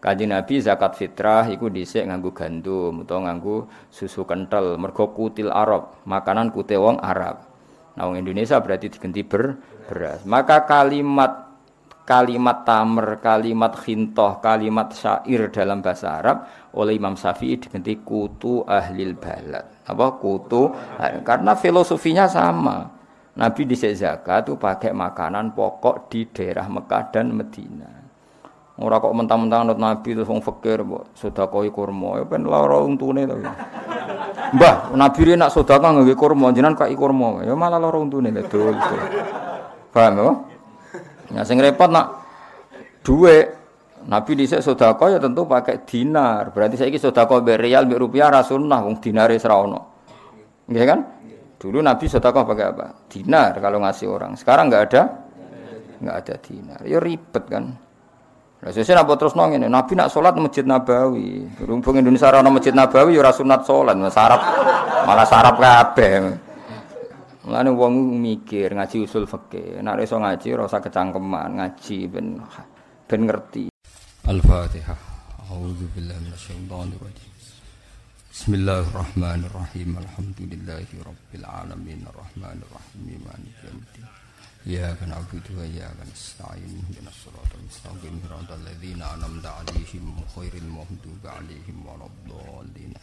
Kanjeng Nabi zakat fitrah iku dhisik nganggo gandum utawa nganggo susu kental mergo kutil Arab, makanan kute wong Arab. Nah wong Indonesia berarti diganti ber beras. Maka kalimat kalimat tamer, kalimat khintoh, kalimat syair dalam bahasa Arab oleh Imam Syafi'i diganti kutu ahlil balad. Apa kutu? Karena filosofinya sama. Nabi di zakat itu pakai makanan pokok di daerah Mekah dan Medina. Ora kok mentang-mentang anut Nabi terus wong fakir mbok sedekah kurma, ya ben lara untune to. Mbah, Nabi rene nak sedekah nganggo kurma, jenengan kai kurma, ya malah lara untune lho dul. Paham ya? Ya sing repot nak duwe Nabi dhisik sedekah ya tentu pakai dinar. Berarti saiki sedekah mbek rial mbek rupiah ra sunnah wong dinare ora ono. Nggih kan? Dulu Nabi sedekah pakai apa? Dinar kalau ngasih orang. Sekarang enggak ada enggak ada dinar. Ya ribet kan. Lah sesuk apa terus nang ngene, Nabi nak salat Masjid Nabawi. Rumpung Indonesia ora ana Masjid Nabawi ya ora sunat salat, sarap malah sarap kabeh. Mulane wong mikir ngaji usul fikih, nek iso ngaji ora usah kecangkeman, ngaji ben ben ngerti. Al-Fatihah. A'udzu billahi minasyaitonir rajim. Bismillahirrahmanirrahim. Alhamdulillahi rabbil alamin. Arrahmanir rahim. Maliki yaumiddin. إياك نعبد وإياك نستعين اهدنا الصراط المستقيم صراط الذين أنعمت عليهم غير المغضوب عليهم ولا الضالين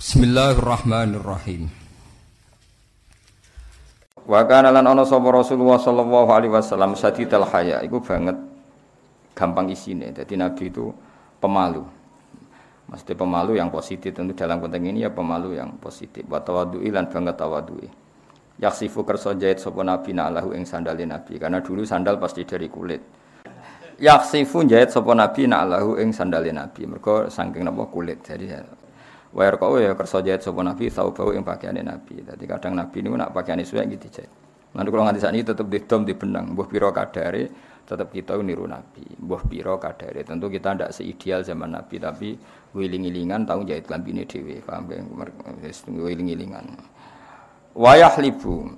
بسم الله الرحمن الرحيم Wa kana lan ana sapa Rasulullah sallallahu alaihi wasallam sadidal haya iku banget gampang isine. Jadi Nabi itu pemalu. Mesti pemalu yang positif tentu dalam konteks ini ya pemalu yang positif. Wa tawaddu'i lan banget tawaddu'i. Yaksifu kersa jahit sapa nabi na'lahu ing sandale nabi karena dulu sandal pasti dari kulit. Yaksifu jahit sapa nabi na'lahu ing sandale nabi mergo saking napa kulit. Jadi wa yarqau ya kersa jahit sapa nabi bau ing pakaiane nabi. Dadi kadang nabi niku nak pakaiane suwe gitu jahit. Nanti kalau nganti saat ini tetap didom di benang, buah piro kadare, tetap kita niru Nabi, buah piro kadare. Tentu kita tidak seideal zaman Nabi, tapi wiling-wilingan tahu jahit lambine dewi, paham ya? Wiling-wilingan wayah libu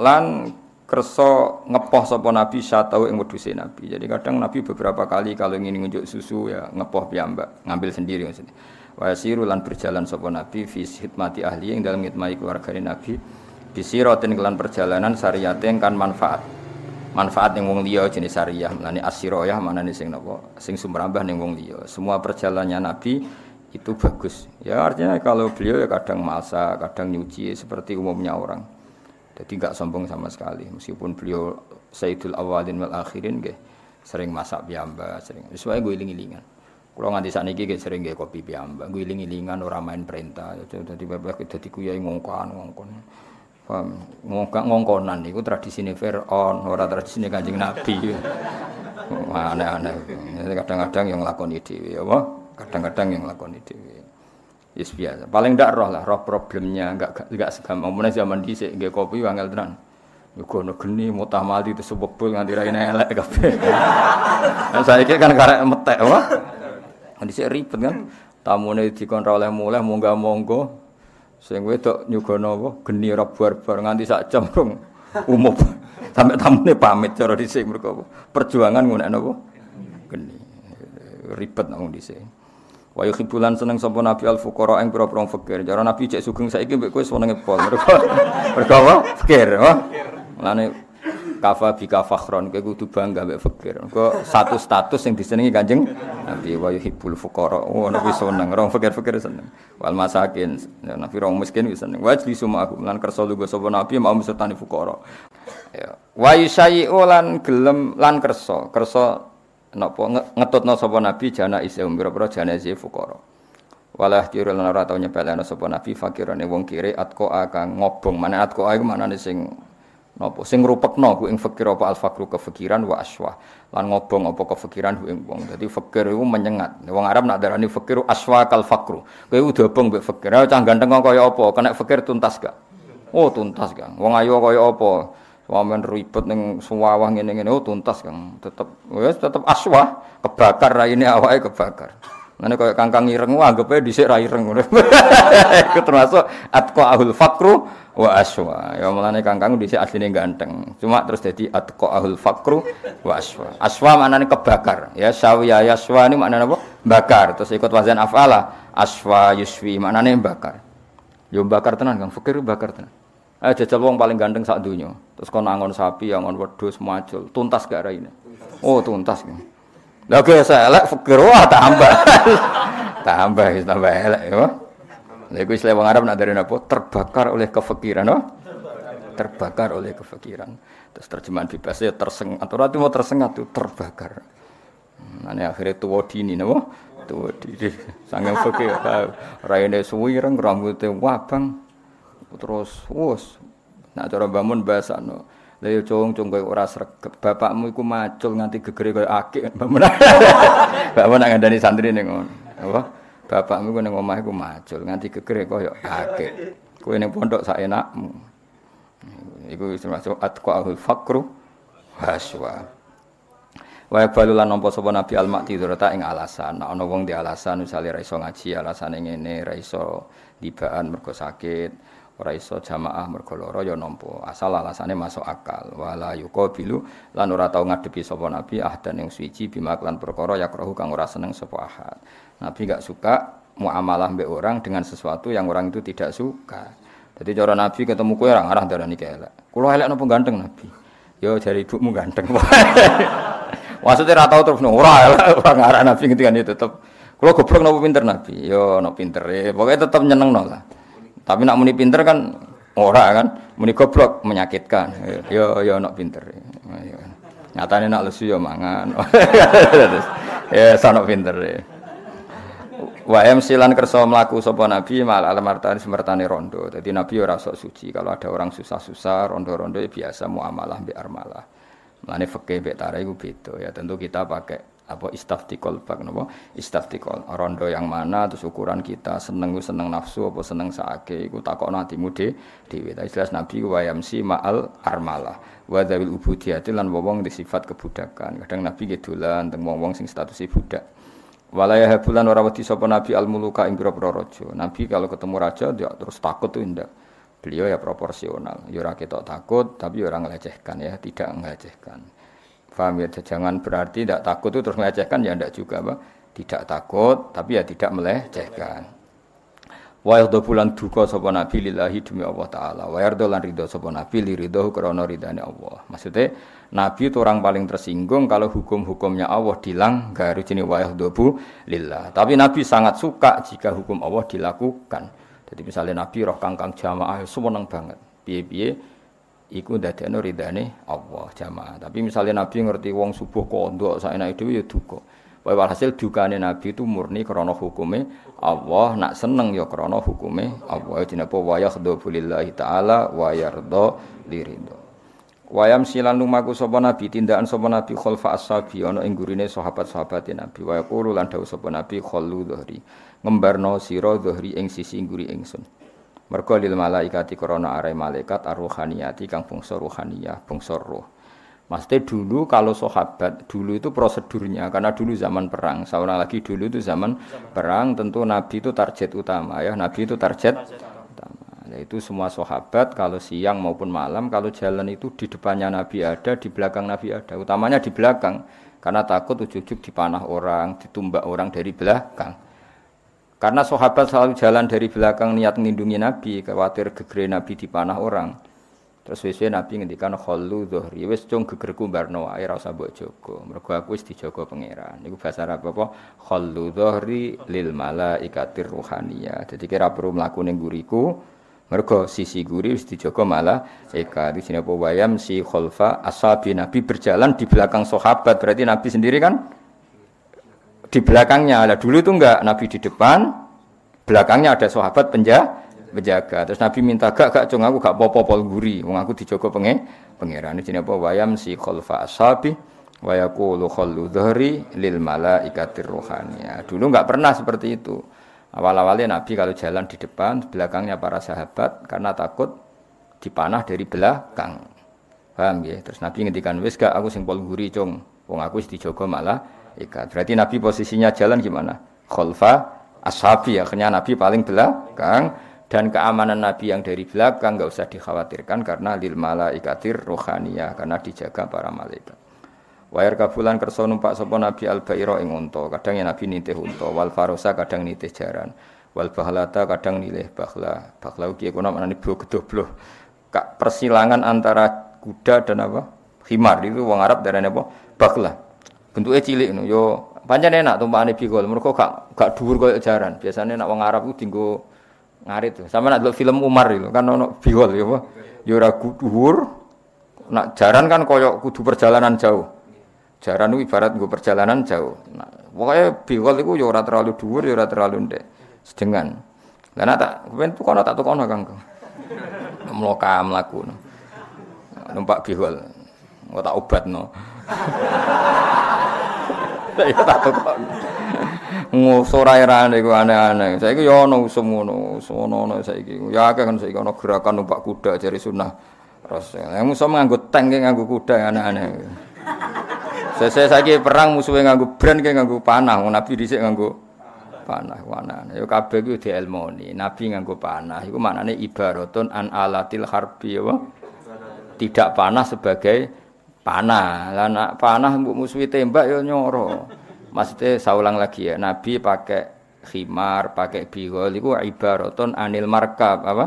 lan kerso ngepoh sapa nabi satau ing wedhuse nabi. Jadi kadang nabi beberapa kali kalau ingin ngunjuk susu ya ngepoh piyambak, ngambil sendiri maksudnya. Wa siru lan berjalan sapa nabi fi hikmati ahli yang dalam ngitmai keluarga nabi bisiratin kelan perjalanan syariate kan manfaat. Manfaat yang wong liya jenis syariah, melani asyiroyah mana nih sing napa? Sing sumrambah ning wong liya. Semua perjalanannya nabi itu bagus. Ya artinya kalau beliau ya kadang masak, kadang nyuci seperti umumnya orang. Jadi nggak sombong sama sekali. Meskipun beliau Sayyidul Awalin wal Akhirin gak sering masak piyamba, sering. Sesuai gue iling-ilingan. Kalau nganti saat ini sering gak kopi piyamba, gue iling-ilingan orang main perintah. Jadi bebek jadi kuyai ngongkon ngongkon. Paham? Ngongkon ngongkonan itu tradisi Fir'aun, orang tradisi Kanjeng Nabi. Aneh-aneh. Kadang-kadang yang lakoni dhewe, ya kadang-kadang yang lakoni dhewe yes biasa paling ndak roh lah roh problemnya enggak enggak segampang mana zaman dhisik nggih kopi wangel tenan Yugo no geni mutah mati itu sebebul nganti ra elek kabeh. Nah saiki kan karek metek wah. Dhisik ribet kan. Tamune dikon ra oleh mulih monggo monggo. Sing wedok nyugono apa geni ra bar-bar nganti sak jam rong umum. Sampai tamune pamit cara dhisik mergo perjuangan ngono apa? Geni. Ribet nang dhisik. Wa yuhibbulan seneng sapa Nabi al fuqara ing pira-pira fakir. Cara Nabi cek sugeng saiki mbek kowe senenge pol. Mergo mergo apa? Fakir, apa? Mulane kafa bika fakhron kowe kudu bangga mbek fakir. Mergo satu status sing disenengi Kanjeng Nabi wa yuhibbul fuqara. Oh Nabi seneng, orang fakir-fakir seneng. Wal masakin, Nabi orang miskin wis seneng. Wa jli suma aku lan kersa lugo sapa Nabi mau sertani fuqara. Ya. Wa yusayi lan gelem lan kersa, kersa napa ngetutno sapa nabi jana isihum pira-pira jana isih fuqara walah kira lan ora tau nyepelene sapa nabi fakirane wong kire atko akan ngobong. Mana atko iku manane sing napa sing ngrupekno ku ing fakir apa al fakru kefikiran wa aswa lan ngobong apa kefikiran ku ing wong. Dadi fakir iku menyengat. Wong Arab nak darani fakir aswa kal fakru. Kowe udah obong mbek fakir cah ganteng kaya apa? Kena fakir tuntas gak? Oh tuntas gak. Wong ayu kaya apa Wamen ribet ning suwawah ngene-ngene oh tuntas Kang. Tetep wis tetep aswah, kebakar ra ini awake kebakar. Mana kaya kangkang ireng wah anggape dhisik ra ireng ngono. Termasuk atqa ahul fakru wa aswa. Ya mulane kangkang dhisik asline ganteng. Cuma terus jadi atqa ahul fakru wa aswa. Aswa maknane kebakar. Ya sawiya yaswa ini maknane apa? Bakar. Terus ikut wazan afala. Aswa yuswi maknane bakar. Yo bakar tenan Kang, fikir bakar tenan. Eh jajal wong paling ganteng sak donya. Terus kon angon sapi, angon wedhus, macul, tuntas gak raine. Oh, tuntas. Lah kok elek fikir wah tambah. tambah tambah elek ya. Lha iku wong Arab nak dari napa? Terbakar oleh kefikiran, no? Terbakar oleh kefikiran. Terus terjemahan bebasnya tersengat. Atau ratu mau tersengat tuh terbakar. Nah, ini akhirnya tua dini, no? Tua dini. Sangat fikir. Raine suwireng, rambutnya wabang. Terus, wos. Nak cara bangun bahasa, no? Lah yo cung-cung kowe ora sregep. Bapakmu iku macul nganti gegere koyo akik. Bapakmu nak ngandani santri ning ngono. Apa? Bapakmu ku ning omah iku macul nganti gegere koyo akik. Kowe ning pondok sak enakmu. Iku termasuk atqaul fakru haswa. Wa balu lan nampa sapa Nabi al-Makti ta ing alasan. Nek ana wong di alasan misale ra iso ngaji alasane ngene, ra iso dibaan mergo sakit, ora iso jamaah mergo lara ya nampa asal alasane masuk akal. Wala yuqabilu lan ora tau ngadepi sapa nabi ahdan yang suci bima lan perkara yakrahu kang ora seneng sapa ahad. Nabi gak suka muamalah mbek orang dengan sesuatu yang orang itu tidak suka. Jadi cara nabi ketemu kowe ora ngarah darani elek. Kula elek napa ganteng nabi? Yo jari ibumu ganteng. Maksudnya ora tau terus ora elek. Ora ngarah nabi gitu kan itu tetep. Kula goblok napa pinter nabi? Yo no pinter ya pokoknya tetep nyeneng lah tapi nak muni pinter kan ora kan, muni goblok menyakitkan. Yo yo nak pinter. Nyatane nak lesu yo mangan. ya sanok pinter. Wa silan kersa mlaku sapa nabi mal alamartani semertane rondo. Jadi nabi ora sok suci. Kalau ada orang susah-susah rondo-rondo ya biasa muamalah mbek armalah. Mane fikih mbek tara iku beda ya. Tentu kita pakai apa? Istaftikol bak napa? Istaftikol rondo yang mana terus ukuran kita seneng seneng nafsu apa seneng saake iku takokno atimu de dhewe ta jelas nabi wa yamsi ma'al armalah. Wa dzawil ubudiyati lan wong di sifat kebudakan. Kadang nabi gedolan teng wong-wong sing statusé budak. Walaya habulan ora wedi sapa nabi al muluka ing pira-pira raja. Nabi kalau ketemu raja dia terus takut tuh indah beliau ya proporsional. Ya ketok takut tapi ya ora ngelecehkan ya tidak ngelecehkan Faham ya? Jangan berarti tidak takut itu terus melecehkan ya tidak juga, Pak. Tidak takut tapi ya tidak melecehkan. Wa yardha bulan duka sapa nabi lillahi demi Allah taala. Wa yardha lan ridho sapa nabi li ridho krana ridane Allah. Maksudnya nabi itu orang paling tersinggung kalau hukum-hukumnya Allah dilanggar jenis wa yardha lillah. Tapi nabi sangat suka jika hukum Allah dilakukan. Jadi misalnya nabi roh kangkang jamaah seneng banget. Piye-piye iku ndadekno ridane Allah jamaah. Tapi misalnya Nabi ngerti wong subuh kondok saenake dhewe ya duka. Wae walhasil dukane Nabi itu murni krana hukume Allah, nak seneng ya krana hukume Allah. Dinapa wa yakhdhu lillahi taala wa yarda. Wayam silan lumaku sapa nabi tindakan sapa nabi khalfa ashabi ana ing gurine sahabat-sahabate nabi wa yaqulu lan dawuh sapa nabi khallu dhahri ngembarno sira dhahri ing sisi ngguri ingsun Mergo lil malaikati krana are malaikat arruhaniyati kang bangsa ruhaniyah, bangsa roh. Maksudnya dulu kalau sahabat dulu itu prosedurnya karena dulu zaman perang. Seorang lagi dulu itu zaman, perang tentu Nabi itu target utama ya. Nabi itu target, utama. Yaitu semua sahabat kalau siang maupun malam kalau jalan itu di depannya Nabi ada, di belakang Nabi ada. Utamanya di belakang karena takut ujuk-ujuk dipanah orang, ditumbak orang dari belakang. Karena sahabat selalu jalan dari belakang niat melindungi Nabi, khawatir gegere Nabi dipanah orang. Terus wis Nabi ngendikan khallu dhuhri, wis cung gegerku barno wae ora usah mbok jaga. Mergo aku wis dijaga pangeran. Niku bahasa Arab apa? Khallu dhuhri lil malaikatir ruhaniyah. Jadi kira perlu mlaku ning guriku, mergo sisi guri wis dijaga malah eka di sini apa wayam si khalfa ashabi Nabi berjalan di belakang sahabat. Berarti Nabi sendiri kan di belakangnya. Lah dulu itu enggak Nabi di depan, belakangnya ada sahabat penjaga. Terus Nabi minta gak gak cung aku gak popo-pol guri, wong aku dijogo penge pangeran. Ini apa wayam si khalfa ashabi wa yaqulu khallu dhahri lil malaikatir rohania. Dulu enggak pernah seperti itu. Awal-awalnya Nabi kalau jalan di depan, belakangnya para sahabat karena takut dipanah dari belakang. Paham ya? Terus Nabi ngendikan wis gak aku sing pol guri cung, wong aku dijogo malah ikat. Berarti Nabi posisinya jalan gimana? khalfa ashabi akhirnya Nabi paling belakang dan keamanan Nabi yang dari belakang nggak usah dikhawatirkan karena lil malaikatir rohania karena dijaga para malaikat. Wayar kabulan kerso numpak sapa Nabi al bairo ing unta, kadang ya Nabi nitih unta, wal farosa kadang nitih jaran, wal bahlata kadang nilih bahla. Bahla ugi kono maknane blo gedobloh. Kak persilangan antara kuda dan apa? Himar itu wong Arab darane apa? Bahla. Bentuknya cilik no. Yo pancen enak tumpakane bigol. Mergo gak gak dhuwur koyo jaran. Biasane nek wong Arab ku dinggo ngarit. Sama nak film Umar itu kan ono bigol ya apa? Yo ora dhuwur. Nak jaran kan koyo kudu perjalanan jauh. Jaran itu ibarat gue perjalanan jauh. Nah, pokoknya bigol itu ya ora terlalu dhuwur ora terlalu ndek. Sedengan. Lah nak tak ben tukono tak tukono Kang. Mloka mlaku. Numpak bigol. Kok tak obatno. Ya tak tukono. Ngusora erane iku aneh-aneh. Saiki ya ana usum ngono, ono saiki. Ya kan saiki ana gerakan numpak kuda jari sunah. Terus yang musuh nganggo tank nganggo kuda aneh-aneh. Saya saiki perang musuhnya nganggo brand kayak nganggo panah, Nabi dhisik nganggo panah wana. Ya kabeh ku dielmoni. Nabi nganggo panah iku maknane ibaratun an alatil harbi apa? Tidak panah sebagai panah. Lah nak panah mbok musuhi tembak ya nyoro. Maksudnya saulang lagi ya, Nabi pakai khimar, pakai bigol itu ibaratun anil markab apa?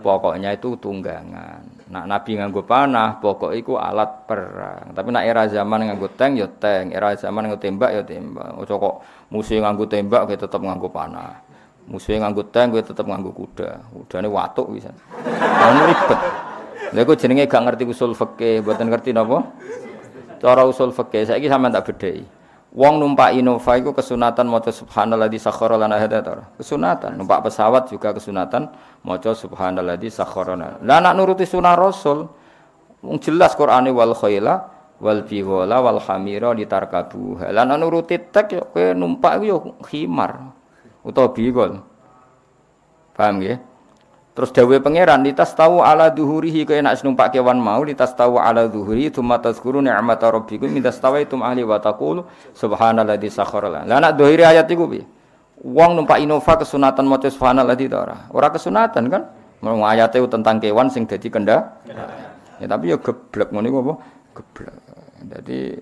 Pokoknya itu tunggangan. Nak Nabi nganggo panah, pokok itu alat perang. Tapi nak era zaman nganggo tank ya tank, era zaman nganggo tembak ya tembak. Ojo kok musuh nganggo tembak kita tetap nganggo panah. Musuh nganggo tank kita tetap nganggo kuda. Kudane watuk bisa. Ini ribet. Lha jenenge gak ngerti usul fikih, mboten ngerti napa? Cara usul fikih saiki sampean tak bedhei. Wong numpak Innova iku kesunatan maca subhanalladzi sakhkhara lana hadza Kesunatan. Numpak pesawat juga kesunatan maca subhanalladzi sakhkhara lana. Lah nak nuruti sunah Rasul wong jelas Qur'ane wal khaila wal bighala wal hamira litarkabu. Lah nak nuruti tek yo numpak yo khimar utawa bigol. Paham nggih? Terus dawe pangeran litas tahu ala duhurihi kaya nak numpak kewan mau litas tahu ala duhuri tsumma tazkuru ni'mata rabbikum min tastawaitum ahli wa taqulu subhanalladzi sakhkhara Lah nak dohiri ayat iku piye? Wong numpak Innova kesunatan maca subhanalladzi ta ora? Ora kesunatan kan? Mau ayate tentang kewan sing dadi kenda. Ya tapi ya geblek ngono iku apa? Geblek. Dadi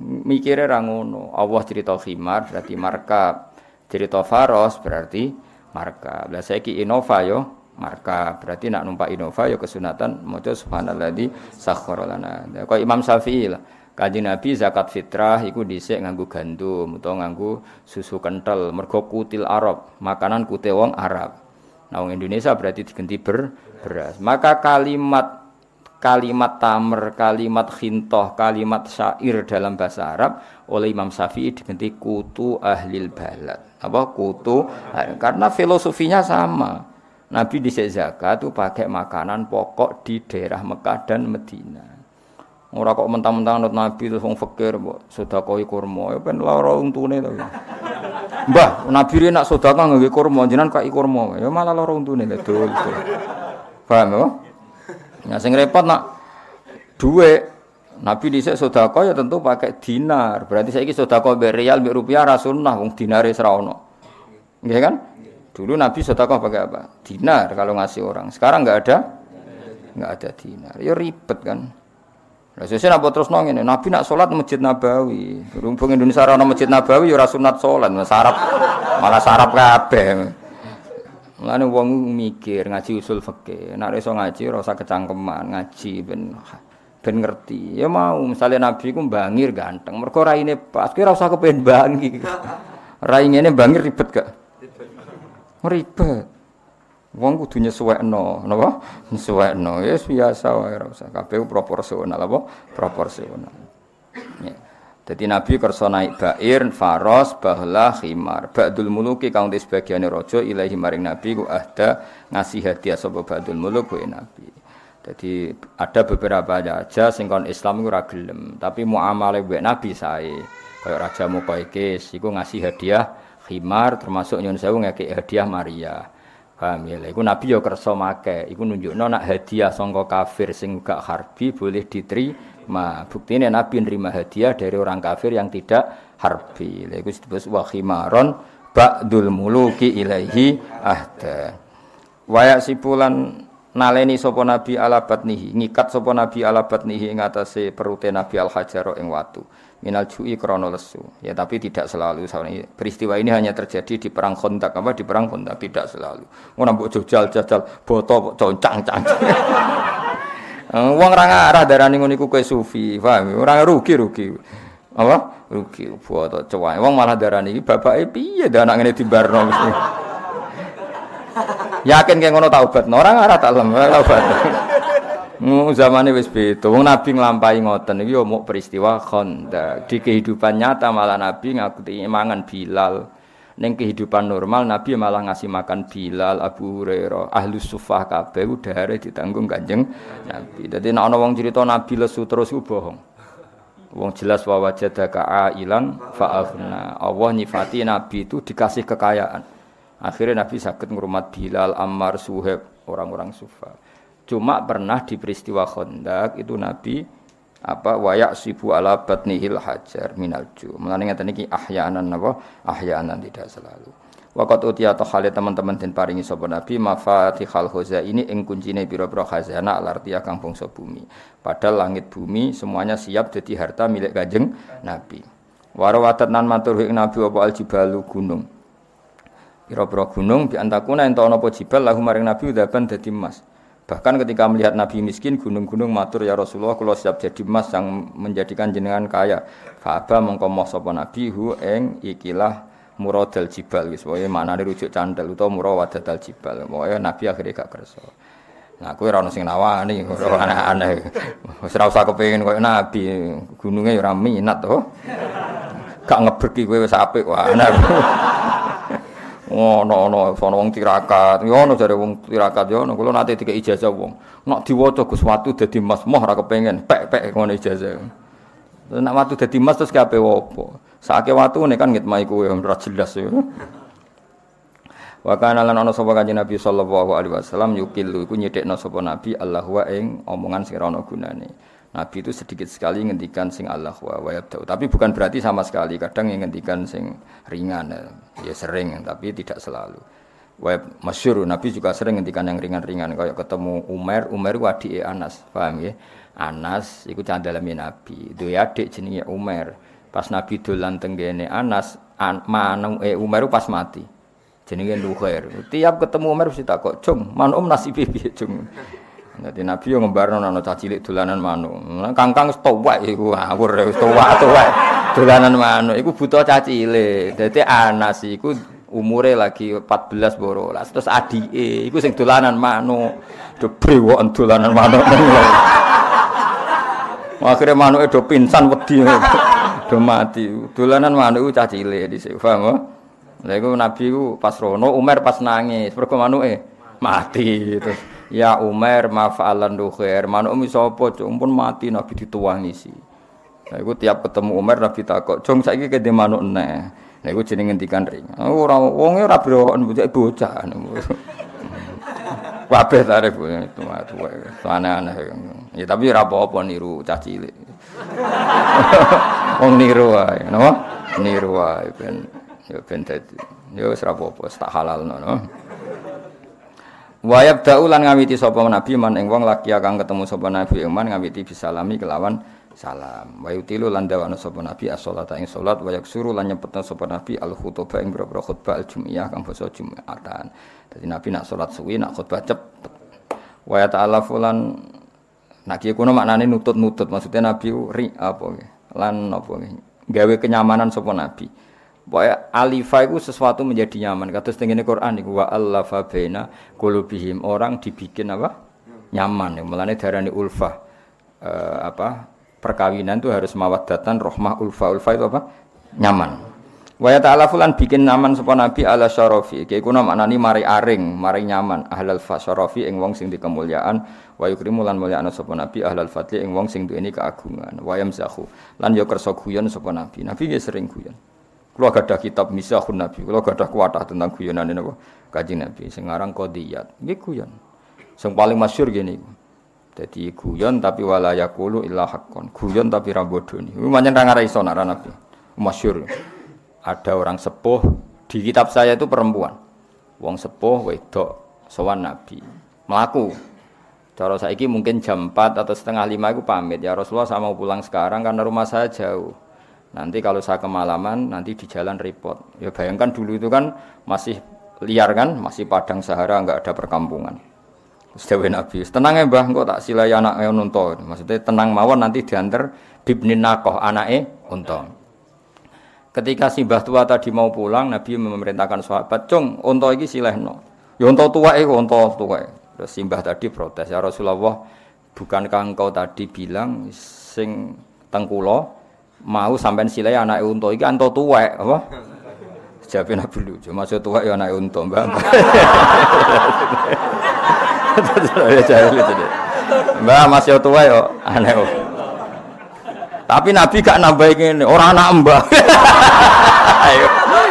mikire ra ngono. Allah cerita khimar berarti marka. Cerita faros berarti marka. Lah saiki Innova yo marka berarti nak numpak Innova ya kesunatan maca subhanalladzi sakhkhara lana. Kok Imam Syafi'i lah. Kanjeng Nabi zakat fitrah iku dhisik nganggo gandum utawa nganggo susu kental mergo kutil Arab, makanan kute wong Arab. Nah wong Indonesia berarti diganti ber beras. Maka kalimat kalimat tamer, kalimat khintoh, kalimat syair dalam bahasa Arab oleh Imam Syafi'i diganti kutu ahlil balad. Apa kutu? Karena filosofinya sama. Nabi di zakat itu pakai makanan pokok di daerah Mekah dan Medina. Ora kok mentang-mentang anut Nabi terus wong fakir mbok sedekah kurma, ya ben lara untune to. Mbah, Nabi rene nak sedekah nganggo kurma, jenengan kaki kurma, ya malah lara untune dol. Paham ya? Ya sing repot nak duwe Nabi dhisik sedekah ya tentu pakai dinar. Berarti saiki sedekah mbek rial mbek rupiah ra sunnah wong dinare ora ono. Nggih kan? Dulu Nabi sedekah pakai apa? Dinar kalau ngasih orang. Sekarang nggak ada, nggak ada dinar. Ya ribet kan. Lah sesuk apa terus nong ini? Nabi nak sholat masjid Nabawi. Rumpung Indonesia orang masjid Nabawi ya ora sunat sholat, sarap malah sarap kabeh. Mulane wong mikir ngaji usul fikih. Nek iso ngaji ora usah kecangkeman, ngaji ben ben ngerti. Ya mau misalnya Nabi ku bangir ganteng, mergo raine pas, kira usah kepen bangi. Rai ngene bangir ribet gak? Ribet. Wong kudu nyesuwekno, napa? Nyesuwekno. Ya biasa wae ora usah kabeh proporsional apa? Proporsional. Ya. Jadi Nabi kersa naik bair, faros, bahlah, khimar. Ba'dul muluki kang di sebagiane raja ilahi maring Nabi ku ahda ngasih hadiah sapa ba'dul muluk kuwi Nabi. Jadi ada beberapa raja sing kon Islam iku ora gelem, tapi muamalah mbek Nabi sae. Kaya Raja Muqaikis iku ngasih hadiah khimar termasuk nyun sewu ngekek hadiah Maria. Paham ya? Iku Nabi ya kersa make. Iku nunjukno nak hadiah sangka kafir sing gak harbi boleh diterima. Buktine Nabi nerima hadiah dari orang kafir yang tidak harbi. Lha iku disebut wa khimaron ba'dul muluki ilaihi ahda. Wayak sipulan naleni sapa nabi ala batnihi ngikat sapa nabi ala batnihi ing atase perute nabi al hajaro ing watu minal ju'i krono lesu. Ya tapi tidak selalu. Peristiwa ini hanya terjadi di perang kontak apa di perang kontak tidak selalu. Ora mbok jajal jajal boto concang cang. Eh, wong ora ngarah darani ngono iku kowe sufi, paham? Ora rugi rugi. Apa? Rugi boto cowok. Wong malah darani iki bapake piye dah anak ngene dibarno mesti. Yakin kayak ngono taubat. Orang ngarah tak lem, taubat. Mu zamane wis beda. Wong Nabi nglampahi ngoten iki yo muk peristiwa Khandaq. Di kehidupan nyata malah Nabi ngakuti mangan Bilal. Ning kehidupan normal Nabi malah ngasih makan Bilal, Abu Hurairah, ahli sufah kabeh udare ditanggung Kanjeng Nabi. Dadi nek ana wong cerita Nabi lesu terus ku bohong. Wong jelas wa wajadaka ailan fa'aghna. Allah nyifati Nabi itu dikasih kekayaan. Akhirnya Nabi sakit ngurumat Bilal, Ammar, Suhaib, orang-orang sufah. Cuma pernah di peristiwa Khandaq itu Nabi apa wayak sibu ala batnihil hajar minal ju. Mulane ngeten iki ahyaanan napa? Ahyaanan tidak selalu. Waqat utia atau khalid teman-teman den paringi sapa Nabi mafatihal khoza ini ing kuncine pira-pira khazanah alartia kang bangsa bumi. Padahal langit bumi semuanya siap jadi harta milik Kanjeng Nabi. Warawatan nan matur ing Nabi apa aljibalu gunung. Pira-pira gunung bi antakuna ento ana apa jibal lahu maring Nabi udaban dadi emas. Bahkan ketika melihat Nabi miskin, gunung-gunung matur ya Rasulullah, kalau siap jadi emas yang menjadikan jenengan kaya. Fa'aba mengkomoh sopo Nabi hu eng ikilah muradal jibal wis pokoke maknane rujuk candel utawa muradal jibal. Pokoke Nabi akhirnya gak kersa. Nah, kowe ora ono sing nawani, ora aneh-aneh. Wis ora usah kepengin koyo Nabi, gununge ora minat to. Gak ngeberki kowe wis wae. Ono ono sono wong tirakat. Yo ono jare wong tirakat yo ono kula nate dikek ijazah wong. Nek diwaca Gus watu dadi mas moh ora kepengin pek-pek ngono ijazah. Nek watu dadi mas terus kabeh opo? Sake watu nek kan ngitmai kowe ora jelas yo. Wa kana lan ana sapa kanjeng Nabi sallallahu alaihi wasallam yukilu iku nyedekno sapa Nabi Allah wa ing omongan sing ana gunane. Nabi itu sedikit sekali ngendikan sing Allah wa wa yabda'u. Tapi bukan berarti sama sekali. Kadang yang ngendikan sing ringan. Ya sering, tapi tidak selalu. Wa masyur, Nabi juga sering ngendikan yang ringan-ringan. Kayak ketemu Umar, Umar itu adik Anas. Paham ya? Anas itu candalami Nabi. Itu ya adik jenenge Umar. Pas Nabi dolan tenggene Anas, an, manu, eh, Umar pas mati. Jenenge Nuhair. Tiap ketemu Umar mesti takut, "Cung, man om nasibe piye, Cung?" Jadi Nabi yang ngembarno ana cah cilik dolanan manuk. Kangkang tuwek iku ngawur wis tuwek-tuwek. Dolanan manuk iku buta cah cilik. Dadi Anas iku umure lagi 14 borolas. Terus adike iku sing dolanan manuk. Do brewoken dolanan manuk. Akhirnya manuke do pingsan wedi. do mati. Dolanan manuk cah cilik dhisik. Paham? Lha iku Nabi ku pas rono Umar pas nangis. Mergo manuke mati terus Ya Umar mafa'alan khair. Manuk mi sapa, Pun mati Nabi dituwangi sih. Nah, iku tiap ketemu Umar Nabi takok, "Jong saiki kene manuk neh." Nah, iku jenenge ngendikan ring. Ora wonge ora browoken bocah bocah. Kabeh tarif itu tuwa aneh-aneh. Ya tapi ora apa-apa niru cah cilik. Wong niru wae, napa? Niru wae ben ya ben dadi. Ya wis ora apa-apa, tak halalno, no. Wayab daulan ngawiti sapa nabi man ing wong laki kang ketemu sapa nabi iman ngawiti bisalami kelawan salam. Wa yutilu lan dawana sapa nabi as-shalata ing salat wa yaksuru lan nyepetna sapa nabi al-khutbah ing boro khutbah al-jum'iyah kang basa Jumatan. Dadi nabi nak salat suwi nak khutbah cepet. Wa ya ta'ala fulan nak kiye kono maknane nutut-nutut maksudnya nabi ri apa lan apa gawe kenyamanan sapa nabi. Pokoknya alifa itu sesuatu menjadi nyaman. Kata setengah Quran itu wa allafa baina qulubihim orang dibikin apa? nyaman. Mulane darani ulfa e, apa? perkawinan itu harus mawaddatan rohmah ulfa. Ulfa itu apa? nyaman. Wa ta'ala fulan bikin nyaman sapa nabi ala syarafi. Iki kuna maknani mari aring, mari nyaman ahlal fa syarafi ing wong sing dikemuliaan wa yukrimu lan mulyakna sapa nabi ahlal fadli ing wong sing duweni keagungan. Wa yamzahu lan yo kersa sapa nabi. Nabi sering guyon. Gak ada kitab Misahun Nabi, gak ada kuatah tentang guyonan ini apa? Kaji Nabi, sekarang kodiyat, ini guyon. Yang paling masyur gini, jadi guyon tapi wala yakulu illa hakon. Guyon tapi rambodoni. Ini macam orang iso nara Nabi. Masyur. Ada orang sepuh di kitab saya itu perempuan. Wong sepuh wedok sowan Nabi. Melaku. Cara saiki mungkin jam 4 atau setengah 5 itu pamit. Ya Rasulullah saya mau pulang sekarang karena rumah saya jauh. Nanti kalau saya kemalaman, nanti di jalan repot. Ya bayangkan dulu itu kan masih liar kan, masih padang sahara, nggak ada perkampungan. Sedawe Nabi, tenang ya mbah, kok tak silai anak unta. Maksudnya tenang mawon nanti diantar bibnin nakoh anake unta. Ketika si mbah tua tadi mau pulang, Nabi memerintahkan sahabat, cung, unta iki silehno. Ya unta tua itu unta tua. Terus si mbah tadi protes, ya Rasulullah, bukankah engkau tadi bilang sing tengkulo mau sampean silai anak unta iki anto tuwek apa? Jawab Nabi lucu, maksud tuwek ya anak unta, Mbak. Mbak tua ya aneh. Tapi Nabi gak nambahin ini orang anak. Ayo.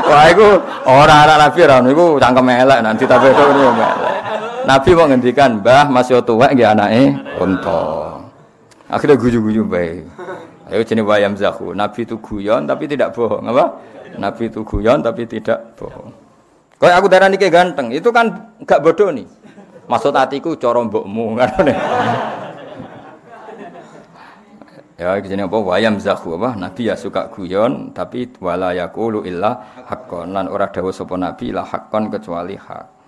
Wah, itu orang anak Nabi orang itu cangkem elek nanti tapi itu elek. Nabi mau ngendikan, "Mbah masih tua nggih anake unta." Akhirnya guyu-guyu bae. Ayo jenis wayam zahu. Nabi itu guyon tapi tidak bohong, apa? Nabi itu guyon tapi tidak bohong. Kalau aku darah nike ganteng, itu kan gak bodoh nih. Maksud hatiku coro mbokmu kan. ya jenis apa wayam zahu apa? Nabi ya suka guyon tapi wala yaqulu illa haqqan lan ora dawuh sapa nabi la haqqan kecuali hak.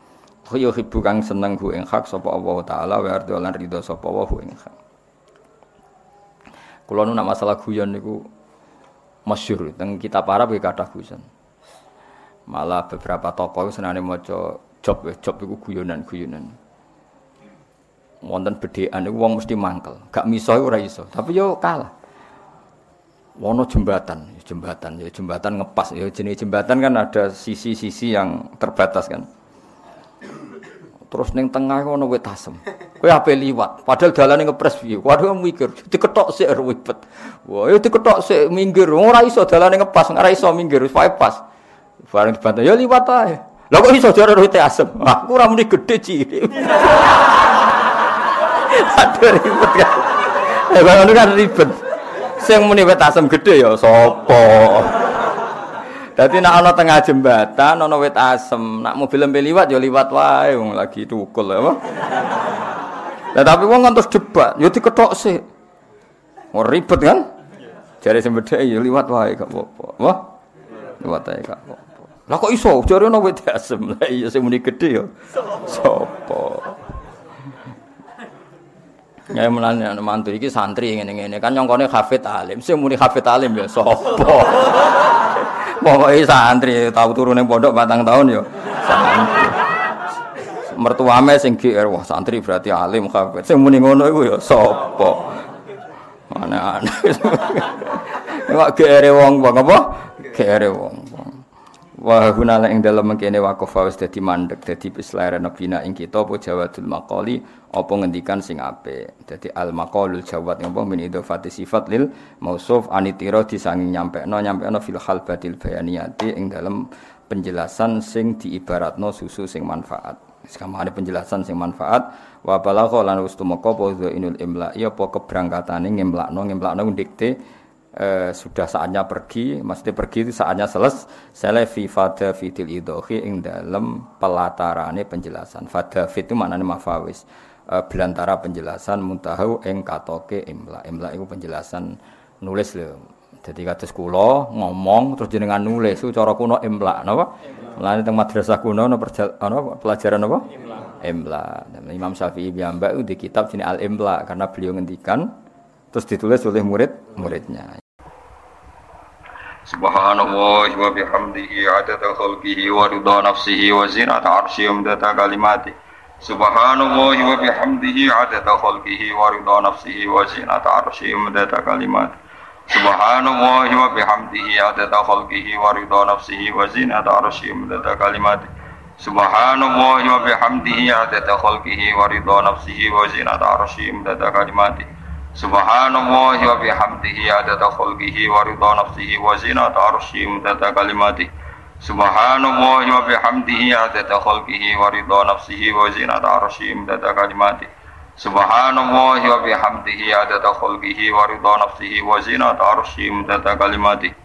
Yuhibbu kang seneng hu ing hak sapa Allah taala wa ardo lan ridho sapa wa hu ing hak. Kulo nu nak masalah guyon niku masyhur teng kitab Arab ya kathah guyon. Malah beberapa tokoh senane maca job job iku guyonan-guyonan. Wonten bedhekan niku wong mesti mangkel, gak miso ora iso, tapi yo kalah. Wono jembatan, jembatan jembatan ngepas ya jenis jembatan kan ada sisi-sisi yang terbatas kan. Terus neng tengah ono wit asem. Kowe ape liwat, padahal dalane ngepres piye. Waduh mikir, diketok sik ribet. Wah, yo diketok sik minggir. Ora iso dalane ngepas, ora iso minggir, wis pas. Bareng dibantah, ya liwat ae. Lah kok iso jare wit asem? Aku ora muni gedhe cilik. Aduh ribet kan. Ya ngono kan ribet. Sing muni wit asem gedhe ya sapa? Dadi nak ana tengah jembatan ana wit asem, nak mobil lembe liwat ya liwat wae wong lagi tukul ya apa. Lah tapi wong terus debat, ya diketok sih. Oh ribet kan? Jare bedhe ya liwat wae gak apa-apa. Wah. Liwat wae gak apa-apa. Lah kok iso jare ana wit asem. Lah iya sing muni gedhe ya. Sopo? Ya mulane ana mantu iki santri ngene-ngene kan nyongkone hafid alim. Sing muni hafid alim ya sapa? Pokoknya santri tahu turun yang pondok batang tahun yo. Santri. Mertuame sing GR wah santri berarti alim kabeh. Sing muni ngono iku ya sapa? Aneh-aneh. Nek GR wong wong apa? GR wong. Wa hunala ing dalem mengkene wakaf wis dadi mandek dadi pislaren bina ing kita apa jawadul maqali apa ngendikan sing apik. Dadi al maqalul jawad apa min idhofati sifat lil mausuf anitira disanging nyampekno nyampekno fil batil bayaniyati ing dalem penjelasan sing diibaratno susu sing manfaat. Sekarang ada penjelasan sing manfaat wa balagha lan wis tumeka apa inul imla ya apa keberangkatane ngemlakno ngemlakno dikte eh, sudah saatnya pergi, mesti pergi itu saatnya selesai. fi fada fitil idohi ing dalam pelatarane penjelasan. Fada fit itu maknanya mafawis. Eh, belantara penjelasan muntahu ing katoke imla. Imla itu penjelasan nulis lho. Jadi kata sekolah ngomong terus jenengan nulis itu cara kuno imla, napa? Mulane teng madrasah kuno no ano, pelajaran apa? Imla. Imla. Imam Syafi'i piyambak di kitab sini Al Imla karena beliau ngendikan terus ditulis oleh murid-muridnya. Subhanallah wa bihamdihi adada khalqihi wa ridha nafsihi wa zinata arsyihi wa midada kalimati. Subhanallah wa bihamdihi adada khalqihi wa ridha nafsihi wa zinata arsyihi wa midada kalimati. Subhanallah wa bihamdihi adada khalqihi wa ridha nafsihi wa zinata arsyihi wa midada kalimati. Subhanallah wa bihamdihi adada khalqihi wa ridha nafsihi wa zinata arsyihi wa midada kalimati Subhanallah wa bihamdihi adada khalqihi wa ridha nafsihi wa zinata arsyihi mudada kalimatihi Subhanallah wa bihamdihi adada khalqihi wa ridha nafsihi wa zinata arsyihi mudada kalimatihi Subhanallah wa bihamdihi adada khalqihi wa ridha nafsihi wa zinata arsyihi mudada kalimatihi